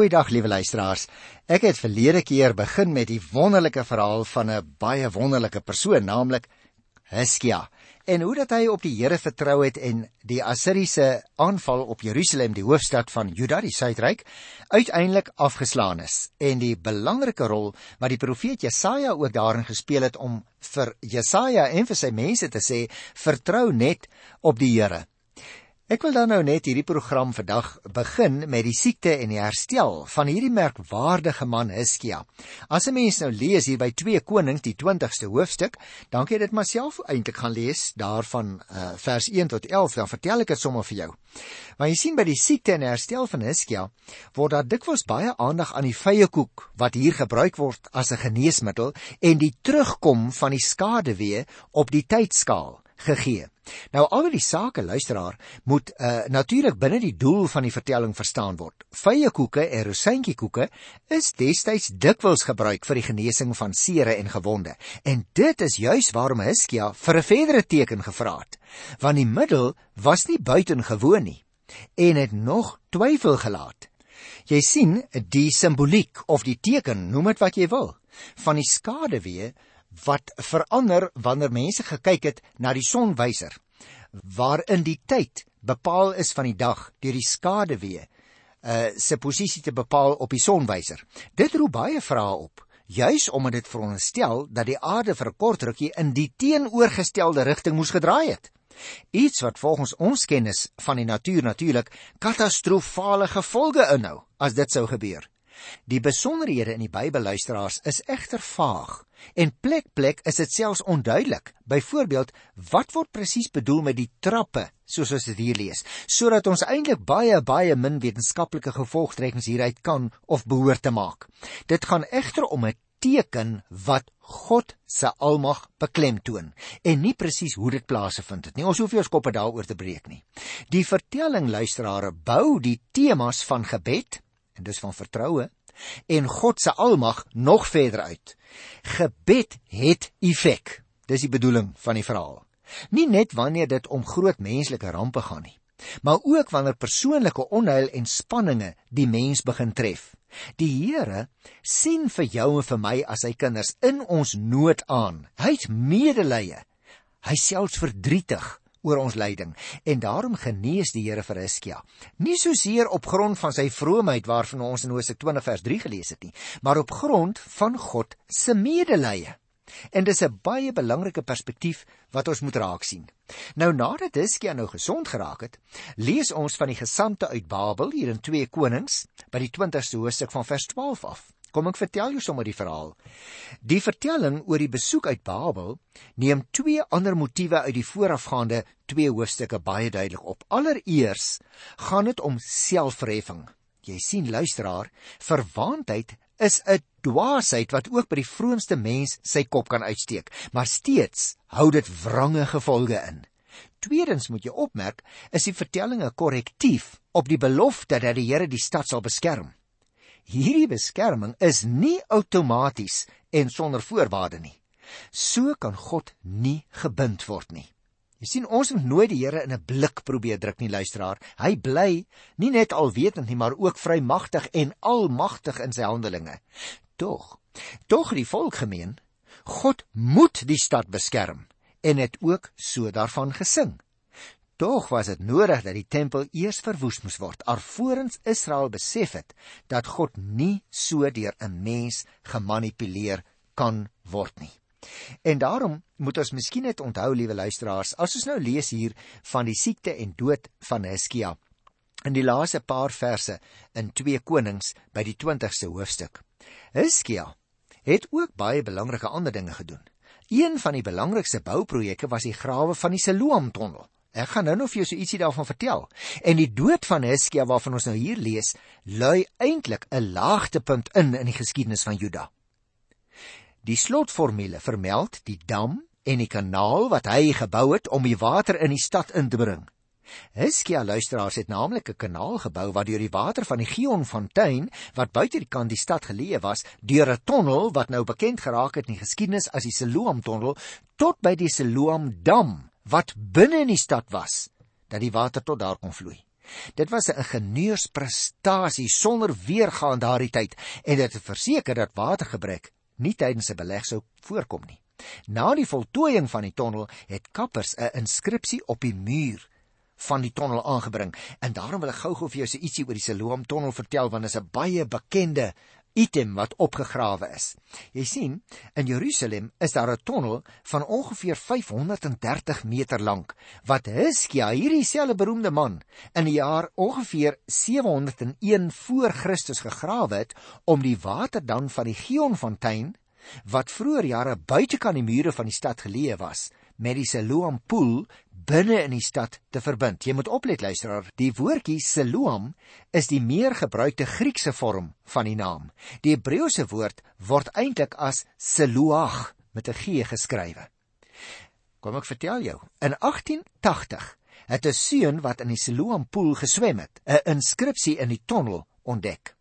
Goeiedag liewe luisteraars. Ek het verlede keer begin met die wonderlike verhaal van 'n baie wonderlike persoon, naamlik Hiskia. En hoe dat hy op die Here vertrou het en die Assiriese aanval op Jerusalem, die hoofstad van Juda, die Suidryk, uiteindelik afgeslaan is. En die belangrike rol wat die profeet Jesaja ook daarin gespeel het om vir Jesaja en vir sy mense te sê, vertrou net op die Here. Ek wil dan nou net hierdie program vandag begin met die siekte en die herstel van hierdie merkwaardige man Hiskia. As 'n mens nou lees hier by 2 Konings die 20ste hoofstuk, dan kan jy dit maar self eintlik gaan lees daarvan uh, vers 1 tot 11, dan vertel ek dit sommer vir jou. Maar jy sien by die siekte en herstel van Hiskia word daar dikwels baie aandag aan die vyekoek wat hier gebruik word as 'n geneesmiddel en die terugkom van die skaduwee op die tydskaal gegee. Nou al die sake luisteraar moet uh, natuurlik binne die doel van die vertelling verstaan word. Vye koeke en rosientjie koeke is destyds dikwels gebruik vir die genesing van sere en gewonde. En dit is juis waarom Hiskia vir 'n verdere teken gevra het, want die middel was nie buitengewoon nie en het nog twyfel gelaat. Jy sien die simboliek of die teken, noem dit wat jy wil, van die skaduwee wat verander wanneer mense gekyk het na die sonwyser waarin die tyd bepaal is van die dag deur die skaduwee uh se posisie te bepaal op die sonwyser. Dit roep baie vrae op, juis omdat dit veronderstel dat die aarde vir 'n kort rukkie in die teenoorgestelde rigting moes gedraai het. Iets wat volgens ons kennis van die natuur natuurlik katastrofale gevolge inhou as dit sou gebeur. Die besonderhede in die Bybel luisteraars is egter vaag en plek plek is dit selfs onduidelik. Byvoorbeeld, wat word presies bedoel met die trappe soos ons dit hier lees, sodat ons eintlik baie baie min wetenskaplike gevolgtrekkings hieruit kan of behoort te maak. Dit gaan egter om 'n teken wat God se almag beklemtoon en nie presies hoe dit plaasvind het nie. Ons hoef nie ons koppe daaroor te breek nie. Die vertelling luisteraars bou die temas van gebed en dis van vertroue en God se almag nog verder uit. Gebed het effek. Dis die bedoeling van die verhaal. Nie net wanneer dit om groot menslike rampe gaan nie, maar ook wanneer persoonlike onheil en spanninge die mens begin tref. Die Here sien vir jou en vir my as sy kinders in ons nood aan. Hy het medelee. Hy selfs verdrietig oor ons lyding en daarom genees die Here vir Hiskia. Nie so seer op grond van sy vroomheid waarvan ons in Hosea 20 vers 3 gelees het nie, maar op grond van God se medelee. En dis 'n baie belangrike perspektief wat ons moet raak sien. Nou nadat Hiskia nou gesond geraak het, lees ons van die gesandte uit Babel hier in 2 Konings by die 20ste hoofstuk van vers 12 af. Kom ek vertel jou sommer die verhaal. Die vertelling oor die besoek uit Babel neem twee ander motiewe uit die voorafgaande twee hoofstukke baie duidelik op. Allereers gaan dit om selfverheffing. Jy sien luisteraar, verwaandheid is 'n dwaasheid wat ook by die vroonste mens sy kop kan uitsteek, maar steeds hou dit wrange gevolge in. Tweedens moet jy opmerk, is die vertelling 'n korrektief op die belofte dat die Here die stad sal beskerm hierdie beskerming is nie outomaties en sonder voorwaarde nie. So kan God nie gebind word nie. Jy sien ons moet nooit die Here in 'n blik probeer druk nie luisteraar. Hy bly nie net alwetend nie, maar ook vrymagtig en almagtig in sy handelinge. Tog, tog die volk gemeen, God moet die stad beskerm en het ook so daarvan gesing. Tog was dit nodig dat die tempel eers verwoes moes word, alvorens Israel besef het dat God nie so deur 'n mens gemanipuleer kan word nie. En daarom moet ons miskien net onthou, liewe luisteraars, as ons nou lees hier van die siekte en dood van Hiskia in die laaste paar verse in 2 Konings by die 20ste hoofstuk. Hiskia het ook baie belangrike ander dinge gedoen. Een van die belangrikste bouprojekte was die grawe van die Siloam-tonnel. Ek gaan nou nog vir jou so ietsie daarvan vertel. En die dood van Hiskia waarvan ons nou hier lees, lui eintlik 'n laagtepunt in in die geskiedenis van Juda. Die slotformule vermeld die dam en die kanaal wat hy gebou het om die water in die stad in te bring. Hiskia luisteraars het naamlik 'n kanaal gebou wat deur die water van die Gionfontein wat buite die kant die stad geleë was, deur 'n tonnel wat nou bekend geraak het in die geskiedenis as die Siloam tonnel tot by die Siloam dam wat binne in die stad was dat die water tot daar kon vloei. Dit was 'n ingenieursprestasie sonder weergaan daardie tyd en dit het verseker dat watergebrek nie tydens 'n beleg sou voorkom nie. Na die voltooiing van die tonnel het kappers 'n inskripsie op die muur van die tonnel aangebring en daarom wil ek gou-gou vir jou so ietsie oor die Siloam tonnel vertel want dit is 'n baie bekende item wat opgegrawe is. Jy sien, in Jerusalem is daar 'n tonnel van ongeveer 530 meter lank wat Hiskia, hierdie selfde beroemde man, in die jaar ongeveer 701 voor Christus gegrawe het om die water dan van die Gionfontein wat vroeër jare buitekant die mure van die stad geleë was, met die Siloam poel binne in die stad te verbind. Jy moet oplet luisteraar, die woordjie Siloam is die meer gebruikte Griekse vorm van die naam. Die Hebreëse woord word eintlik as Siloach met 'n G geskrywe. Kom ek vertel jou, in 1880 het 'n seun wat in die Siloam poel geswem het, 'n inskripsie in die tonnel ontdek.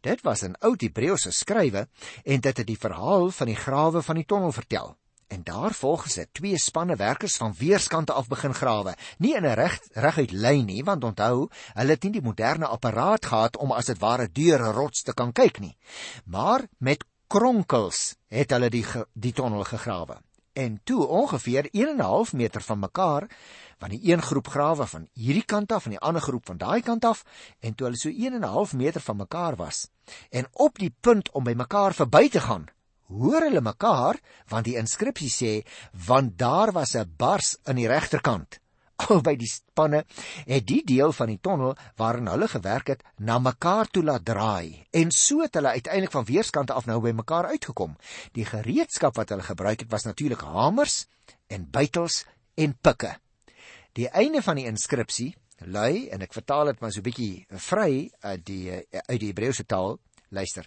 Dit was 'n ou Hebreëse skrywe en dit het die verhaal van die grawe van die tonnel vertel. En daar volgens het twee spanne werkers van weerskante af begin grawe. Nie in 'n reg reguit lyn nie, want onthou, hulle het nie die moderne apparaat gehad om as dit ware deur 'n rots te kan kyk nie. Maar met kronkels het hulle die die tonnel gegrawe. En toe ongeveer 1 en 'n half meter van mekaar, van die een groep grawe van hierdie kant af en die ander groep van daai kant af, en toe hulle so 1 en 'n half meter van mekaar was, en op die punt om by mekaar verby te gaan, hoor hulle mekaar want die inskripsie sê want daar was 'n bars aan die regterkant albei die spanne het die deel van die tonnel waarin hulle gewerk het na mekaar toe laat draai. En so het hulle uiteindelik van weerskante af nou by mekaar uitgekom. Die gereedskap wat hulle gebruik het was natuurlik hamers en bytels en pikke. Die einde van die inskripsie lui en ek vertaal dit maar so 'n bietjie vry uit die uit die Hebreëse taal luister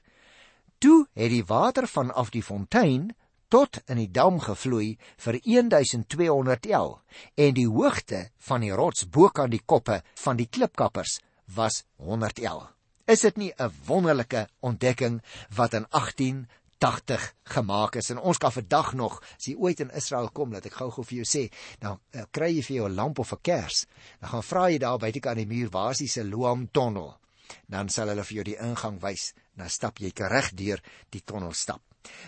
Toe het die water vanaf die fontein tot in die dam gevloei vir 1200 el en die hoogte van die rots bokant die koppe van die klipkappers was 100 el. Is dit nie 'n wonderlike ontdekking wat in 1880 gemaak is en ons kan vandag nog as jy ooit in Israel kom dat ek gou-gou vir jou sê, dan uh, kry jy vir jou 'n lamp of 'n kers. Dan gaan vra jy daar buitekant die muur waar is die Siloam tonnel? Dan sal hulle vir jou die ingang wys dan stap jy reg deur die tonnel stap.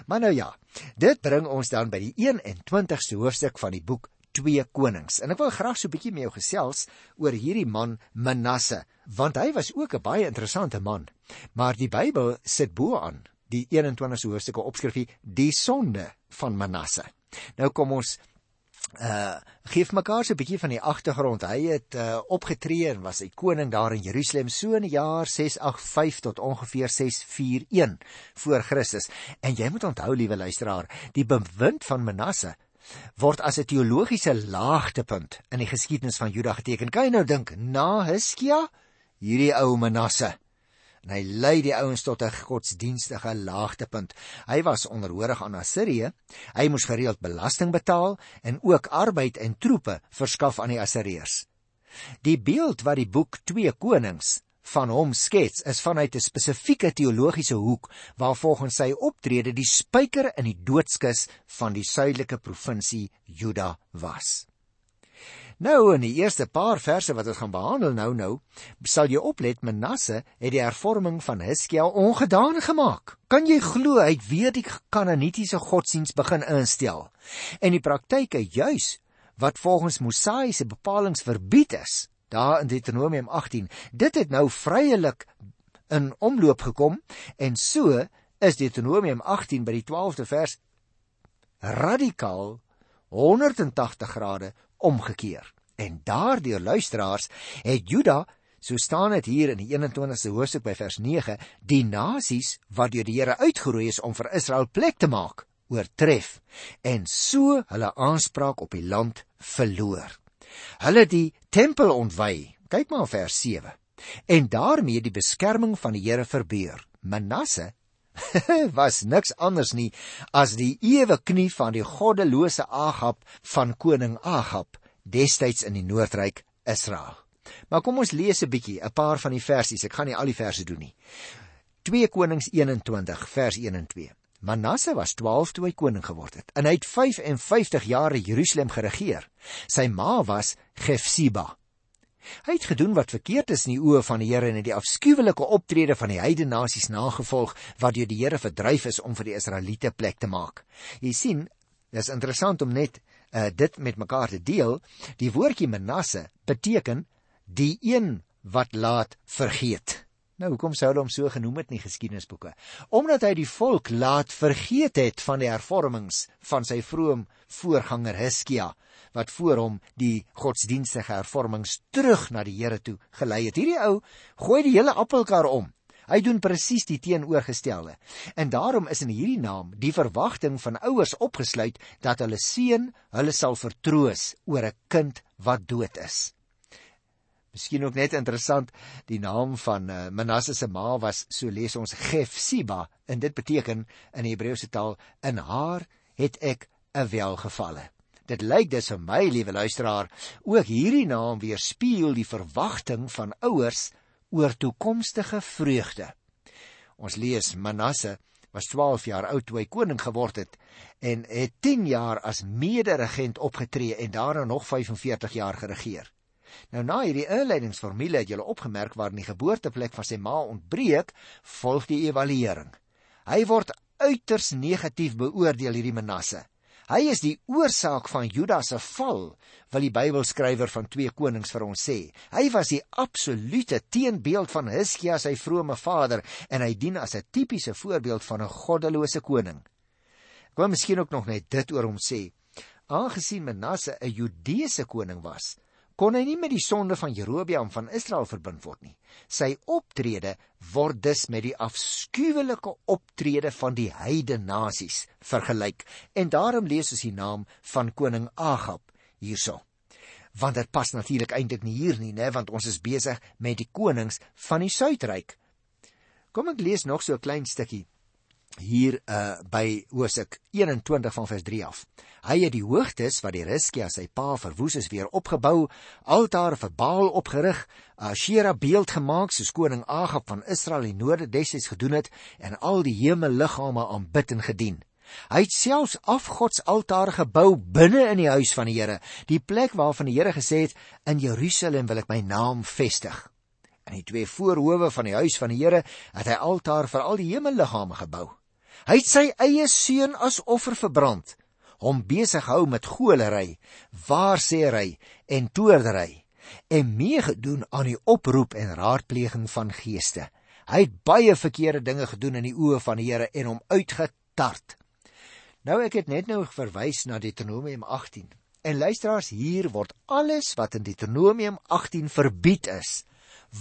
Maar nou ja, dit bring ons dan by die 21ste hoofstuk van die boek 2 Konings. En ek wil graag so 'n bietjie met jou gesels oor hierdie man Manasse, want hy was ook 'n baie interessante man. Maar die Bybel sit bo aan die 21ste hoofstuk opskrifie die sonde van Manasse. Nou kom ons uh gee mekaar so 'n bietjie van die agtergrond. Hy het uh opgetree en was hy koning daar in Jerusalem so in die jaar 685 tot ongeveer 641 voor Christus. En jy moet onthou, liewe luisteraar, die bewind van Manasse word as 'n teologiese laagtepunt in die geskiedenis van Juda geteken. Kan jy nou dink na Hiskia, hierdie ou Manasse en hy lei die ouens tot 'n godsdienstige laagtepunt. Hy was onderhoorig aan Assirië. Hy moes gereeld belasting betaal en ook arbeid en troepe verskaf aan die Assiriërs. Die beeld wat die boek 2 Konings van hom skets is vanuit 'n spesifieke teologiese hoek waar volgens sy optrede die spyker in die doodskus van die suidelike provinsie Juda was. Nou in die eerste paar verse wat ons gaan behandel nou nou, sal jy oplet Manasse het die hervorming van Hiskia ongedaan gemaak. Kan jy glo hy het weer die Kanaanitiese godsdiens begin instel? En die praktyke juis wat volgens Mosaïese bepalinge verbied is, daar in Deuteronomium 18, dit het nou vryelik in omloop gekom en so is Deuteronomium 18 by die 12de vers radikaal 180 grade omgekeer. En daardeur luisteraars het Juda, so staan dit hier in die 21ste hoofstuk by vers 9, die nasies wat deur die Here uitgeroei is om vir Israel plek te maak, oortref en so hulle aanspraak op die land verloor. Hulle die tempel ontwy. Kyk maar vers 7. En daarmee die beskerming van die Here verbeur. Manasse was niks anders nie as die ewe knie van die goddelose Agab van koning Agab destyds in die Noordryk Israel. Maar kom ons lees 'n bietjie 'n paar van die versies. Ek gaan nie al die verse doen nie. 2 Konings 21 vers 1 en 2. Manasse was 12 toe hy koning geword het en hy het 55 jaar in Jerusalem geregeer. Sy ma was Gefsiba. Hy het gedoen wat verkeerd is in die oë van die Here en het die afskuwelike optrede van die heidene nasies nagevolg wat deur die Here verdryf is om vir die Israeliete plek te maak. Jy sien, dis interessant om net uh, dit met mekaar te deel. Die woordjie Manasse beteken die een wat laat vergeet. Nou hoekom sou hulle hom so genoem het in die geskiedenisboeke? Omdat hy die volk laat vergeet het van die hervormings van sy vroom voorganger Hiskia wat voor hom die godsdienstige hervormings terug na die Here toe gelei het. Hierdie ou gooi die hele appelkar om. Hy doen presies die teenoorgestelde. En daarom is in hierdie naam die verwagting van ouers opgesluit dat hulle seun hulle sal vertroos oor 'n kind wat dood is. Miskien ook net interessant, die naam van uh, Manasse se ma was so lees ons Gefsiba en dit beteken in Hebreëse taal in haar het ek 'n welgevalle. Dit lyk dus vir my, liewe luisteraar, ook hierdie naam weerspieël die verwagting van ouers oor toekomstige vreugde. Ons lees Manasse was 12 jaar oud toe hy koning geword het en het 10 jaar as mederegent opgetree en daarna nog 45 jaar geregeer. Nou na hierdie inleidingsformule het julle opgemerk waar die geboorteplek van sy ma ontbreek, volg die evaluering. Hy word uiters negatief beoordeel hierdie Manasse. Hy is die oorsaak van Juda se val, wil die Bybelskrywer van 2 Konings vir ons sê. Hy was die absolute teenbeeld van Hiskia sy vrome vader en hy dien as 'n tipiese voorbeeld van 'n goddelose koning. Ek wil miskien ook nog net dit oor hom sê. Aangesien Manasse 'n Judeese koning was, kon hy nie met die sonde van Jerobeam van Israel verbind word nie. Sy optrede word dus met die afskuwelike optrede van die heidene nasies vergelyk. En daarom lees ons die naam van koning Agab hierso. Want dit pas natuurlik eintlik nie hier nie, né, want ons is besig met die konings van die suidryk. Kom ek lees nog so 'n klein stukkie hier uh by Hosea 21 van vers 3 af. Hy het die hoogtes wat die Riskia sy pa verwoes is weer opgebou, altare vir Baal opgerig, Ashera beeld gemaak soos koning Agab van Israel in noorde destyds gedoen het en al die hemelliggame aanbid en gedien. Hy het selfs afgodsaltare gebou binne in die huis van die Here, die plek waarvan die Here gesê het in Jerusalem wil ek my naam vestig. In die twee voorhoewe van die huis van die Here het hy altaar vir al die hemelliggame gebou. Hy het sy eie seun as offer verbrand, hom besig hou met golery, waarsêery en toordery en meegedoen aan die oproep en raadpleging van geeste. Hy het baie verkeerde dinge gedoen in die oë van die Here en hom uitgetart. Nou ek het net nou verwys na Deuteronomium 18. En luisteraars, hier word alles wat in Deuteronomium 18 verbied is,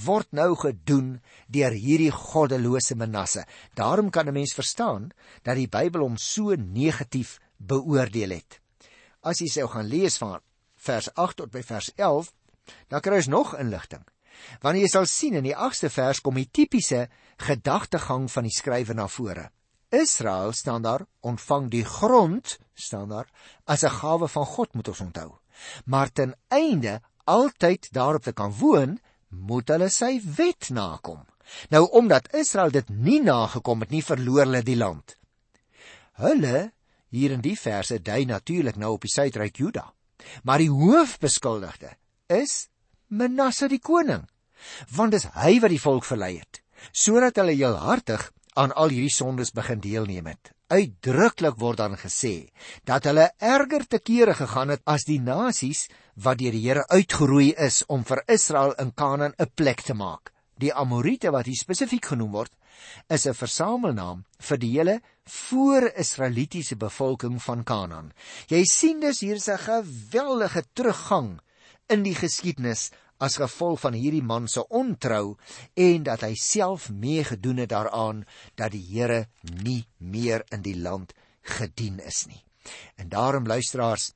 word nou gedoen deur hierdie goddelose Manasse. Daarom kan 'n mens verstaan dat die Bybel hom so negatief beoordeel het. As jy sou gaan lees van vers 8 tot by vers 11, dan kry jy nog inligting. Wanneer jy sal sien in die 8ste vers kom die tipiese gedagtegang van die skrywer na vore. Israel staan daar ontvang die grond staan daar as 'n gawe van God moet ons onthou. Maar ten einde altyd daarop te kan woon, moet hulle sy wet nakom. Nou omdat Israel dit nie nagekom het nie, verloor hulle die land. Hulle hier in die verse dui natuurlik nou op die suidryk Juda. Maar die hoofbeskuldigde is Manasse die koning, want dis hy wat die volk verlei het, sodat hulle heelhartig aan al hierdie sondes begin deelneem het. Uitdruklik word dan gesê dat hulle erger te kere gegaan het as die nasies wat deur die Here uitgeroei is om vir Israel in Kanaan 'n plek te maak. Die Amorite wat hier spesifiek genoem word, is 'n versamelnaam vir die hele voor-Israelitiese bevolking van Kanaan. Jy sien dus hier 'n geweldige teruggang in die geskiedenis as gevolg van hierdie man se ontrou en dat hy self meegedoen het daaraan dat die Here nie meer in die land gedien is nie. En daarom luisteraars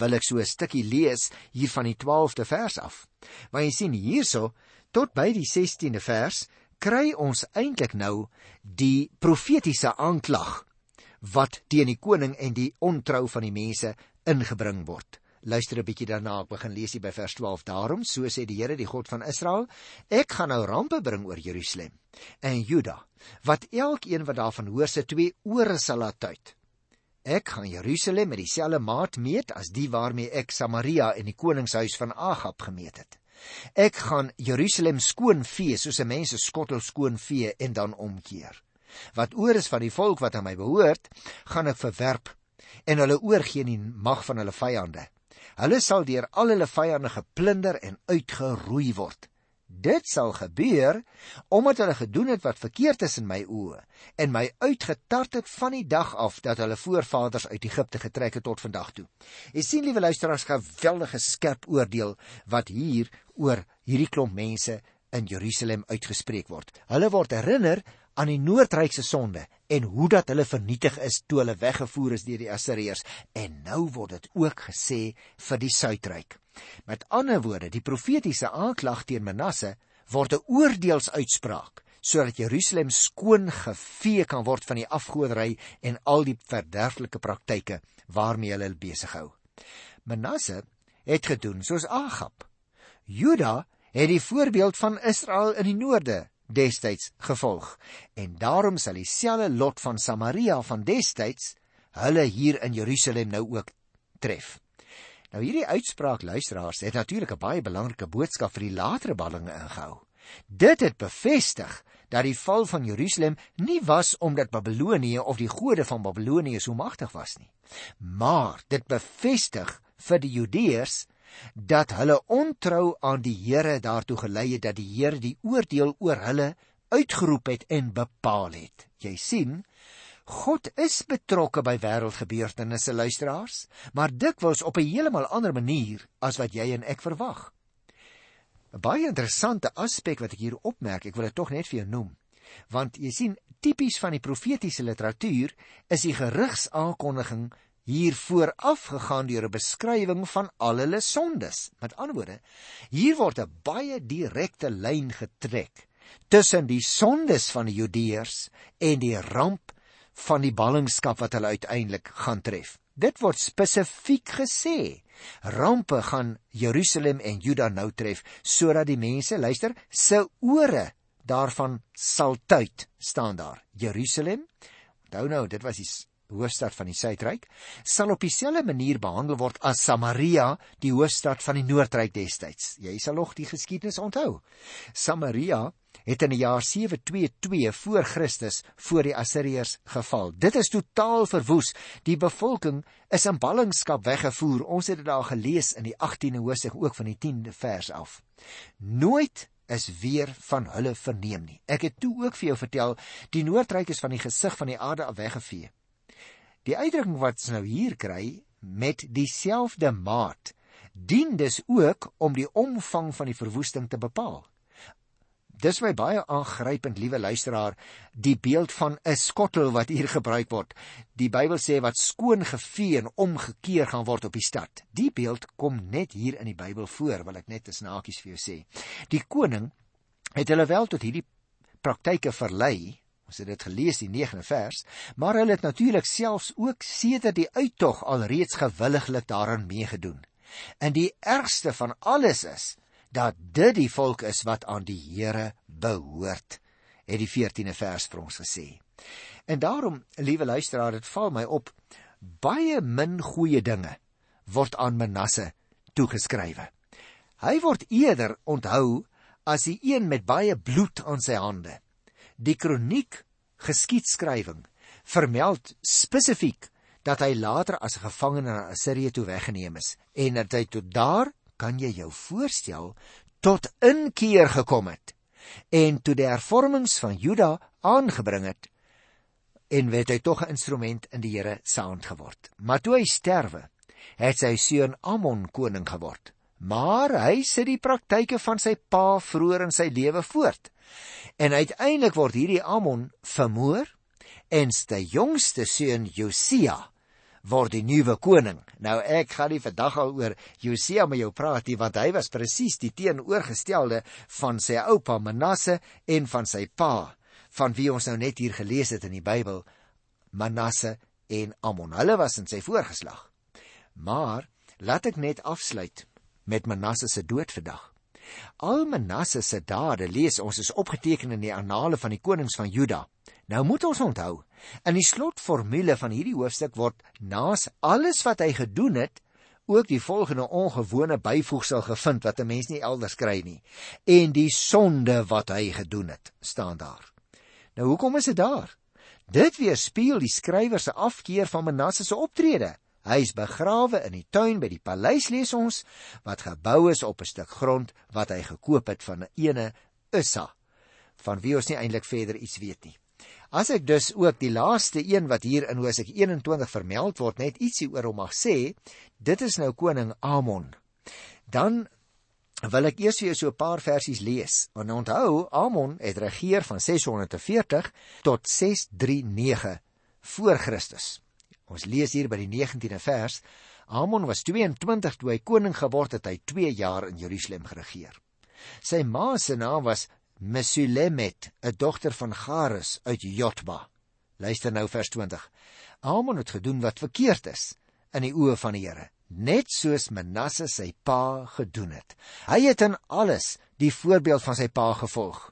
wil ek so 'n stukkie lees hier van die 12de vers af. Maar jy sien hierso tot by die 16de vers kry ons eintlik nou die profetiese aanklag wat teen die koning en die ontrou van die mense ingebring word. Luister 'n bietjie daarna, ek begin lees hier by vers 12. Daarom, so sê die Here, die God van Israel, ek gaan nou rampe bring oor Jerusalem en Juda, wat elkeen wat daarvan hoor se twee ore sal laat uit. Ek gaan Jerusalem met dieselfde maat meet as die waarmee ek Samaria en die koningshuis van Agab gemeet het. Ek gaan Jerusalem skoon vee soos 'n mens 'n skottel skoon vee en dan omkeer. Wat oor is van die volk wat aan my behoort, gaan ek verwerp en hulle oorgee in die mag van hulle vyande. Hulle sal deur al hulle vyande geplunder en uitgeroei word. Dit sal gebeur omdat hulle gedoen het wat verkeerd is in my oë en my uitgetart het van die dag af dat hulle voorvaders uit Egipte getrek het tot vandag toe. Jy sien liewe luisteraars, geweldige skerp oordeel wat hier oor hierdie klomp mense in Jerusalem uitgespreek word. Hulle word herinner aan die noordryk se sonde en hoe dat hulle vernietig is toe hulle weggevoer is deur die Assiriërs en nou word dit ook gesê vir die suidryk. Met ander woorde, die profetiese aanklag teen Manasse word 'n oordeelsuitspraak sodat Jerusalem skoon gevee kan word van die afgoderry en al die verderflike praktyke waarmee hulle besig hou. Manasse het gedoen soos Agab. Juda het die voorbeeld van Israel in die noorde destyds gevolg en daarom sal dieselfde lot van Samaria van destyds hulle hier in Jerusalem nou ook tref. Nou hierdie uitspraak luisteraars het natuurlik 'n baie belangrike boodskap vir die latere ballinge ingehou. Dit het bevestig dat die val van Jerusalem nie was omdat Babilonie of die gode van Babilonie so magtig was nie, maar dit bevestig vir die Judeërs dat hulle ontrou aan die Here daartoe gelei het dat die Here die oordeel oor hulle uitgeroep het en bepaal het. Jy sien, God is betrokke by wêreldgebeurtenisse luisteraars, maar dikwels op 'n heeltemal ander manier as wat jy en ek verwag. 'n Baie interessante aspek wat ek hier opmerk, ek wil dit tog net vir jou noem. Want jy sien, tipies van die profetiese literatuur is die gerigsaankondiging hier vooraf gegaan deur 'n beskrywing van al hulle sondes. Met ander woorde, hier word 'n baie direkte lyn getrek tussen die sondes van die Judeërs en die ramp van die ballingskap wat hulle uiteindelik gaan tref. Dit word spesifiek gesê. Rampe gaan Jerusalem en Juda nou tref sodat die mense, luister, se ore daarvan sal tuit staan daar. Jerusalem. Onthou nou, dit was die hoofstad van die suidryk, sal op dieselfde manier behandel word as Samaria, die hoofstad van die noordryk destyds. Jy sal nog die geskiedenis onthou. Samaria het in die jaar 722 voor Christus voor die Assiriërs geval. Dit is totaal verwoes. Die bevolking is in ballingskap weggevoer. Ons het dit daar gelees in die 18de hoofstuk ook van die 10de vers af. Nooit is weer van hulle verneem nie. Ek het toe ook vir jou vertel, die noordryk is van die gesig van die aarde af weggevee. Die uitdrukking wat ons nou hier kry met dieselfde maat dien dus ook om die omvang van die verwoesting te bepaal. Dis my baie aangrypend, liewe luisteraar, die beeld van 'n skottel wat hier gebruik word. Die Bybel sê wat skoon gevee en omgekeer gaan word op die stad. Die beeld kom net hier in die Bybel voor, wil ek net 'n snaakies vir jou sê. Die koning het hulle wel tot hierdie praktyke verlei Ons het dit gelees die 9de vers, maar hulle het natuurlik selfs ook sedert die uittog alreeds gewilliglik daaraan meegedoen. En die ergste van alles is dat dit die volk is wat aan die Here behoort, het die 14de vers vir ons gesê. En daarom, liewe luisteraar, dit val my op baie min goeie dinge word aan Manasse toegeskrywe. Hy word eerder onthou as die een met baie bloed aan sy hande die kroniek geskiedskrywing vermeld spesifiek dat hy later as 'n gevangene na Assirië toe weggeneem is en dat hy tot daar kan jy jou voorstel tot inkeer gekom het en toe die hervormings van Juda aangebring het en weet hy tog 'n instrument in die Here se hand geword. Maar toe hy sterwe het sy seun Amon koning geword maar hy sit die praktyke van sy pa vroeër in sy lewe voort En uiteindelik word hierdie Amon vermoor en sy jongste seun Josia word die nuwe koning. Nou ek gaan nie vandag al oor Josia met jou praat nie want hy was presies die teenoorgestelde van sy oupa Manasse en van sy pa van wie ons nou net hier gelees het in die Bybel Manasse en Amon. Hulle was in sy voorgeslag. Maar laat ek net afsluit met Manasse se dood vandag. Al Manasse se dade lees ons is opgeteken in die annale van die konings van Juda. Nou moet ons onthou, in die slotformule van hierdie hoofstuk word naas alles wat hy gedoen het, ook die volgende ongewone byvoegsel gevind wat 'n mens nie elders kry nie. En die sonde wat hy gedoen het, staan daar. Nou hoekom is dit daar? Dit weerspieël die skrywer se afkeer van Manasse se optrede. Hy is begrawe in die tuin by die paleis lees ons wat gebou is op 'n stuk grond wat hy gekoop het van 'n ene Ussa van wie ons nie eintlik verder iets weet nie. As ek dus ook die laaste een wat hier in Hosea 21 vermeld word net ietsie oor hom mag sê, dit is nou koning Amon. Dan wil ek eers vir jou so 'n paar versies lees. Want onthou, Amon het regeer van 640 tot 639 voor Christus. Ons lees hier by die 19de vers. Amon was 22 toe hy koning geword het, hy 2 jaar in Jerusalem geregeer. Sy ma se naam was Mesulemet, 'n dogter van Gares uit Jotba. Luister nou vers 20. Amon het gedoen wat verkeerd is in die oë van die Here net soos Manasse sy pa gedoen het. Hy het in alles die voorbeeld van sy pa gevolg.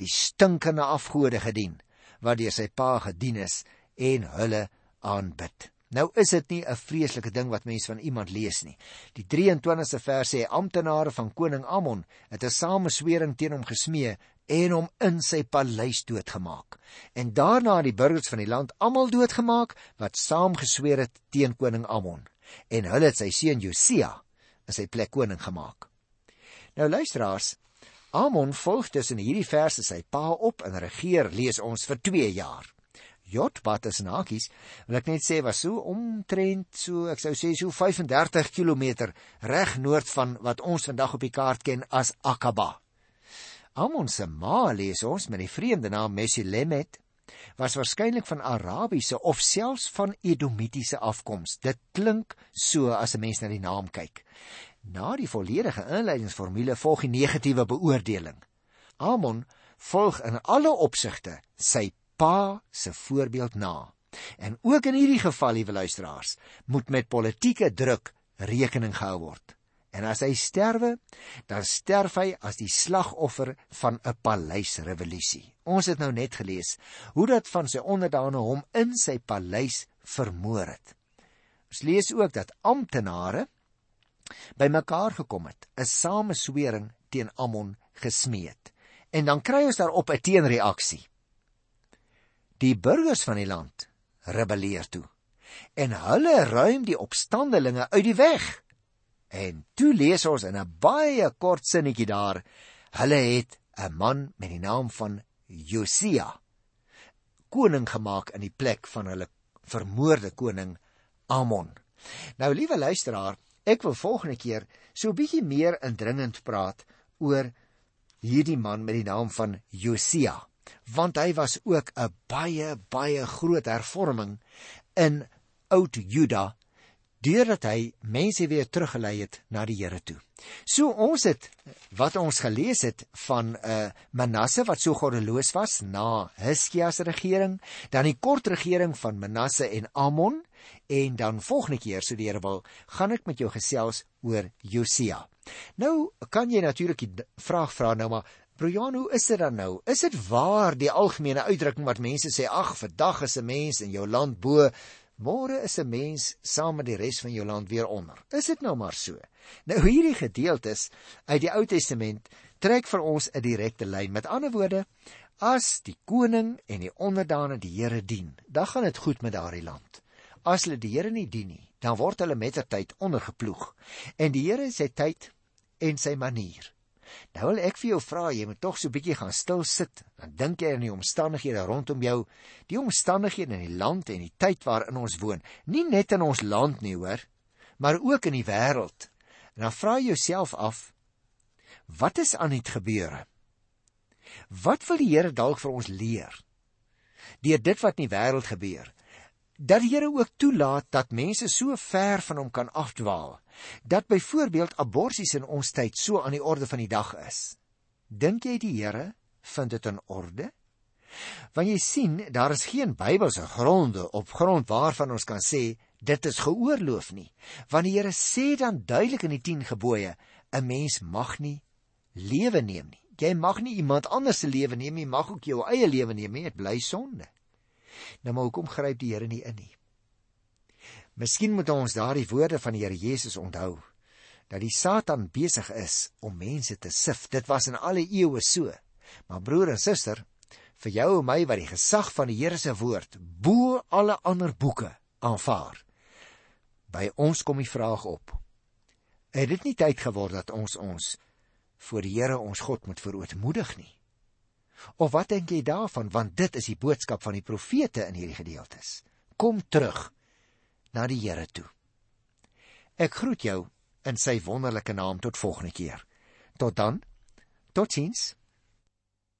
Die stinkende afgode gedien wat deur sy pa gedien is en hulle aanbid. Nou is dit nie 'n vreeslike ding wat mense van iemand lees nie. Die 23ste vers sê amptenare van koning Amon het 'n sameswering teen hom gesmee en hom in sy paleis doodgemaak. En daarna die burgers van die land almal doodgemaak wat saamgesweer het teen koning Amon en hulle het sy seun Josia in sy plek koning gemaak. Nou luisteraars, Amon volg tussen hierdie verse sy pa op en regeer lees ons vir 2 jaar. Jotbat is nakies, wil ek net sê was so omtrent so ek sou sê so 35 km reg noord van wat ons vandag op die kaart ken as Akaba. Amon se ma lees ons met die vreemde naam Mesilemet was waarskynlik van Arabiese of selfs van Edomitiese afkoms. Dit klink so as 'n mens na die naam kyk. Na die volledige inleidingsformule volg die negatiewe beoordeling. Amon volg in alle opsigte sy pa se voorbeeld na. En ook in hierdie geval, liewe luisteraars, moet met politieke druk rekening gehou word. En as hy sterwe, dan sterf hy as die slagoffer van 'n paleisrevolusie. Ons het nou net gelees hoe dat van sy onderdane hom in sy paleis vermoor het. Ons lees ook dat amptenare bymekaar gekom het, 'n sameswering teen Amon gesmee het. En dan kry ons daarop 'n teenreaksie. Die burgers van die land rebelleer toe en hulle ruim die opstandelinge uit die weg. En toe lees ons in 'n baie kort sinnetjie daar, hulle het 'n man met die naam van Josia koning gemaak in die plek van hulle vermoorde koning Amon. Nou liewe luisteraar, ek wil volgende keer so 'n bietjie meer indringend praat oor hierdie man met die naam van Josia, want hy was ook 'n baie baie groot hervorming in oud Juda deurdat hy mense weer teruggelei het na die Here toe. So ons het wat ons gelees het van 'n uh, Manasse wat so goddeloos was na Hizkia se regering, dan die kort regering van Manasse en Amon en dan volgende keer so die Here wil, gaan ek met jou gesels oor Josia. Nou kan jy natuurlik die vraag vra nou maar Brian, hoe is dit dan nou? Is dit waar die algemene uitdrukking wat mense sê, ag, vandag is 'n mens in jou land bo Môre is 'n mens saam met die res van jou land weer onder. Is dit nou maar so? Nou hierdie gedeeltes uit die Ou Testament trek vir ons 'n direkte lyn. Met ander woorde, as die koning en die onderdane die Here dien, dan gaan dit goed met daardie land. As hulle die Here nie dien nie, dan word hulle mettertyd ondergeploeg. En die Here het sy tyd en sy manier. Nou wil ek vir jou vra, jy moet tog so 'n bietjie gaan stil sit. Dan dink jy aan die omstandighede rondom jou, die omstandighede in die land en die tyd waarin ons woon. Nie net in ons land nie, hoor, maar ook in die wêreld. En dan vra jouself af, wat is aan dit gebeure? Wat wil die Here dalk vir ons leer? Deur dit wat in die wêreld gebeur, dat die Here ook toelaat dat mense so ver van hom kan afdwaal dat byvoorbeeld aborsies in ons tyd so aan die orde van die dag is. Dink jy die Here vind dit in orde? Want jy sien, daar is geen Bybelse gronde op grond waarvan ons kan sê dit is geoorloof nie. Want die Here sê dan duidelik in die 10 gebooie, 'n mens mag nie lewe neem nie. Jy mag nie iemand anders se lewe neem nie, mag ook jou eie lewe neem nie, dit bly sonde. Nou maar hoekom gryp die Here nie in nie? Miskien moet ons daardie woorde van die Here Jesus onthou dat die Satan besig is om mense te sif. Dit was in alle eeue so. Maar broer en suster, vir jou en my wat die gesag van die Here se woord bo alle ander boeke aanvaar. By ons kom die vraag op: Het dit nie tyd geword dat ons ons voor die Here ons God moet verootmoedig nie? Of wat dink jy daarvan want dit is die boodskap van die profete in hierdie gedeeltes. Kom terug na die Here toe. Ek groet jou in sy wonderlike naam tot volgende keer. Tot dan. Totsiens.